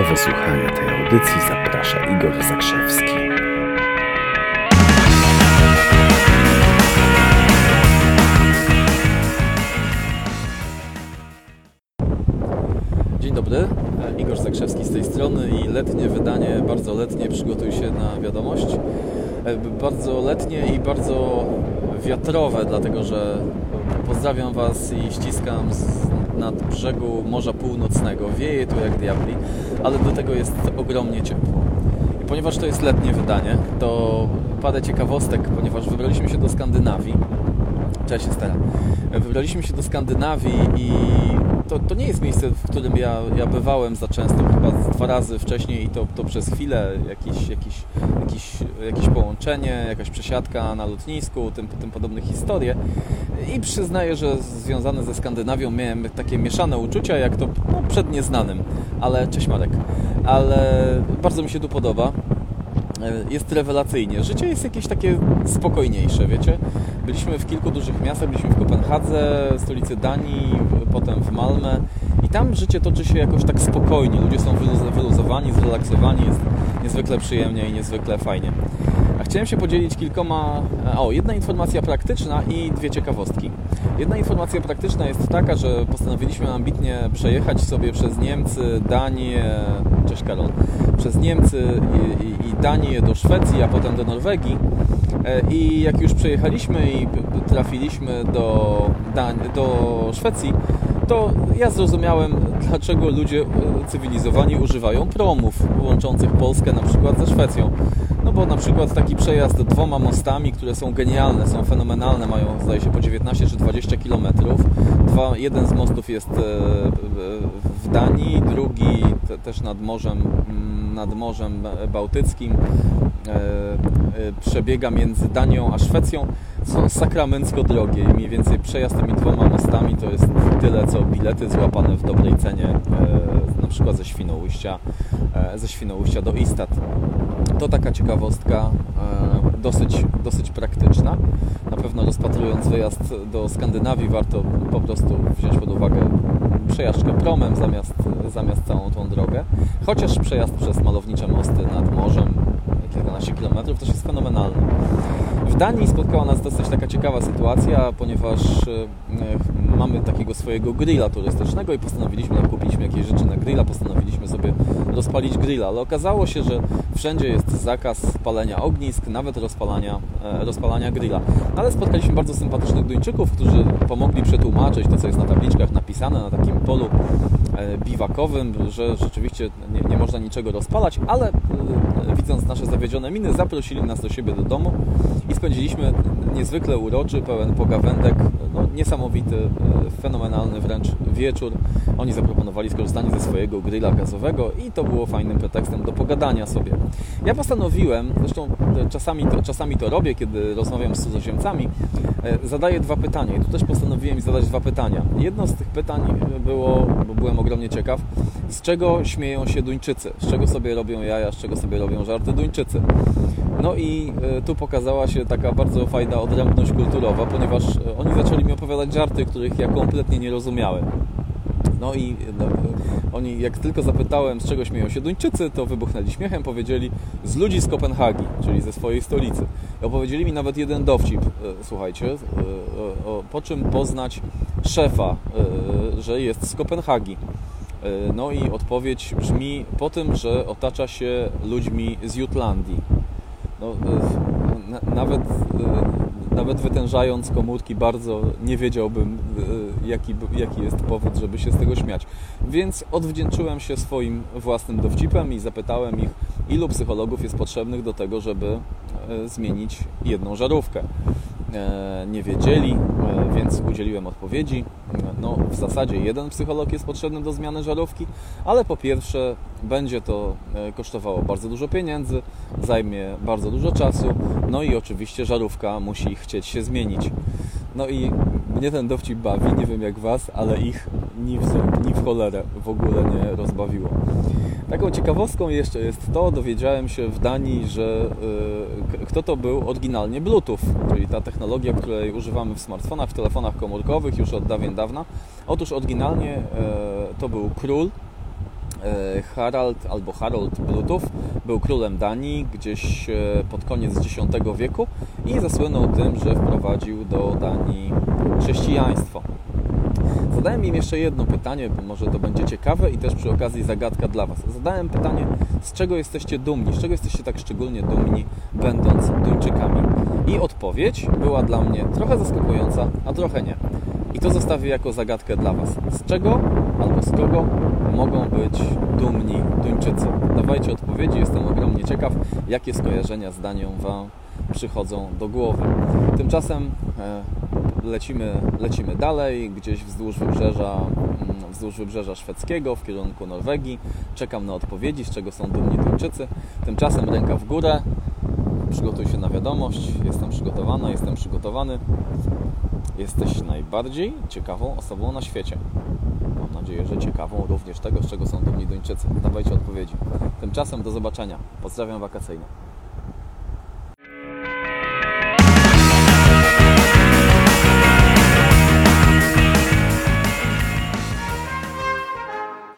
Do wysłuchania tej audycji zaprasza Igor Zakrzewski. Dzień dobry, Igor Zakrzewski z tej strony i letnie wydanie, bardzo letnie, przygotuj się na wiadomość. E, Bardzo letnie i bardzo wiatrowe, dlatego że pozdrawiam Was i ściskam nad brzegu Morza Północnego. Wieje tu jak diabli, ale do tego jest ogromnie ciepło. I ponieważ to jest letnie wydanie, to parę ciekawostek, ponieważ wybraliśmy się do Skandynawii. Cześć, Estera. Wybraliśmy się do Skandynawii i to, to nie jest miejsce, w którym ja, ja bywałem za często, chyba dwa razy wcześniej i to, to przez chwilę jakieś, jakieś, jakieś, jakieś połączenie, jakaś przesiadka na lotnisku, tym, tym podobne historie. I przyznaję, że związane ze Skandynawią miałem takie mieszane uczucia, jak to no, przed nieznanym. Ale cześć Marek. Ale bardzo mi się tu podoba jest rewelacyjnie. Życie jest jakieś takie spokojniejsze, wiecie? Byliśmy w kilku dużych miastach, byliśmy w Kopenhadze, stolicy Danii, potem w Malmę i tam życie toczy się jakoś tak spokojnie. Ludzie są wyluzowani, zrelaksowani, jest niezwykle przyjemnie i niezwykle fajnie. Chciałem się podzielić kilkoma... O, jedna informacja praktyczna i dwie ciekawostki. Jedna informacja praktyczna jest taka, że postanowiliśmy ambitnie przejechać sobie przez Niemcy, Danię... Cześć Karol. Przez Niemcy i, i, i Danię do Szwecji, a potem do Norwegii. I jak już przejechaliśmy i trafiliśmy do, Dan do Szwecji, to ja zrozumiałem, dlaczego ludzie cywilizowani używają promów łączących Polskę na przykład ze Szwecją. No bo na przykład taki przejazd dwoma mostami, które są genialne, są fenomenalne, mają zdaje się po 19 czy 20 km. Dwa, jeden z mostów jest w Danii, drugi też nad Morzem, nad Morzem Bałtyckim przebiega między Danią a Szwecją są sakramencko drogie i mniej więcej przejazd tymi dwoma mostami to jest tyle co bilety złapane w dobrej cenie na przykład ze Świnoujścia ze Świnoujścia do Istat. To taka ciekawostka dosyć, dosyć praktyczna. Na pewno rozpatrując wyjazd do Skandynawii warto po prostu wziąć pod uwagę przejażdżkę promem zamiast, zamiast całą tą drogę. Chociaż przejazd przez malownicze mosty nad morzem kilkanaście kilometrów też jest fenomenalny w Danii spotkała nas dosyć taka ciekawa sytuacja, ponieważ mamy takiego swojego grilla turystycznego i postanowiliśmy, jak kupiliśmy jakieś rzeczy na grilla, postanowiliśmy sobie rozpalić grilla, ale okazało się, że wszędzie jest zakaz palenia ognisk, nawet rozpalania, rozpalania grilla. Ale spotkaliśmy bardzo sympatycznych Duńczyków, którzy pomogli przetłumaczyć to, co jest na tabliczkach napisane na takim polu biwakowym, że rzeczywiście nie, nie można niczego rozpalać, ale widząc nasze zawiedzione miny, zaprosili nas do siebie do domu i spędziliśmy niezwykle uroczy, pełen pogawędek, no, niesamowity, fenomenalny wręcz wieczór. Oni zaproponowali skorzystanie ze swojego grilla gazowego i to było fajnym pretekstem do pogadania sobie. Ja postanowiłem, zresztą czasami to, czasami to robię, kiedy rozmawiam z cudzoziemcami, zadaję dwa pytania i tu też postanowiłem zadać dwa pytania. Jedno z tych pytań było, bo byłem ogromnie ciekaw, z czego śmieją się Duńczycy, z czego sobie robią jaja, z czego sobie robią żarty Duńczycy. No i tu pokazała się taka bardzo fajna odrębność kulturowa, ponieważ oni zaczęli mi opowiadać żarty, których ja kompletnie nie rozumiałem. No i no, oni, jak tylko zapytałem, z czego śmieją się Duńczycy, to wybuchnęli śmiechem, powiedzieli z ludzi z Kopenhagi, czyli ze swojej stolicy. I opowiedzieli mi nawet jeden dowcip, słuchajcie, po czym poznać szefa, że jest z Kopenhagi. No i odpowiedź brzmi po tym, że otacza się ludźmi z Jutlandii. No, nawet, nawet wytężając komórki bardzo nie wiedziałbym jaki, jaki jest powód, żeby się z tego śmiać. Więc odwdzięczyłem się swoim własnym dowcipem i zapytałem ich, ilu psychologów jest potrzebnych do tego, żeby zmienić jedną żarówkę. Nie wiedzieli, więc udzieliłem odpowiedzi. No, w zasadzie jeden psycholog jest potrzebny do zmiany żarówki, ale po pierwsze będzie to kosztowało bardzo dużo pieniędzy, zajmie bardzo dużo czasu, no i oczywiście żarówka musi chcieć się zmienić. No i mnie ten dowcip bawi, nie wiem jak Was, ale ich ni w ni w cholerę w ogóle nie rozbawiło. Taką ciekawostką jeszcze jest to, dowiedziałem się w Danii, że y, kto to był oryginalnie Bluetooth, czyli ta technologia, której używamy w smartfonach, w telefonach komórkowych już od dawien dawna. Otóż oryginalnie y, to był król Harald albo Harold Brutów był królem Danii gdzieś e, pod koniec X wieku i zasłynął tym, że wprowadził do Danii chrześcijaństwo. Zadałem im jeszcze jedno pytanie, bo może to będzie ciekawe i też przy okazji zagadka dla Was. Zadałem pytanie, z czego jesteście dumni, z czego jesteście tak szczególnie dumni, będąc Duńczykami. I odpowiedź była dla mnie trochę zaskakująca, a trochę nie. To zostawię jako zagadkę dla Was. Z czego albo z kogo mogą być dumni Duńczycy? Dawajcie odpowiedzi, jestem ogromnie ciekaw, jakie skojarzenia z Danią Wam przychodzą do głowy. Tymczasem e, lecimy, lecimy dalej, gdzieś wzdłuż wybrzeża, mm, wzdłuż wybrzeża szwedzkiego w kierunku Norwegii. Czekam na odpowiedzi, z czego są dumni Duńczycy. Tymczasem ręka w górę. Przygotuj się na wiadomość. Jestem przygotowana, jestem przygotowany. Jesteś najbardziej ciekawą osobą na świecie. Mam nadzieję, że ciekawą również tego, z czego są dumni Duńczycy. Dawajcie odpowiedzi. Tymczasem do zobaczenia. Pozdrawiam wakacyjnie.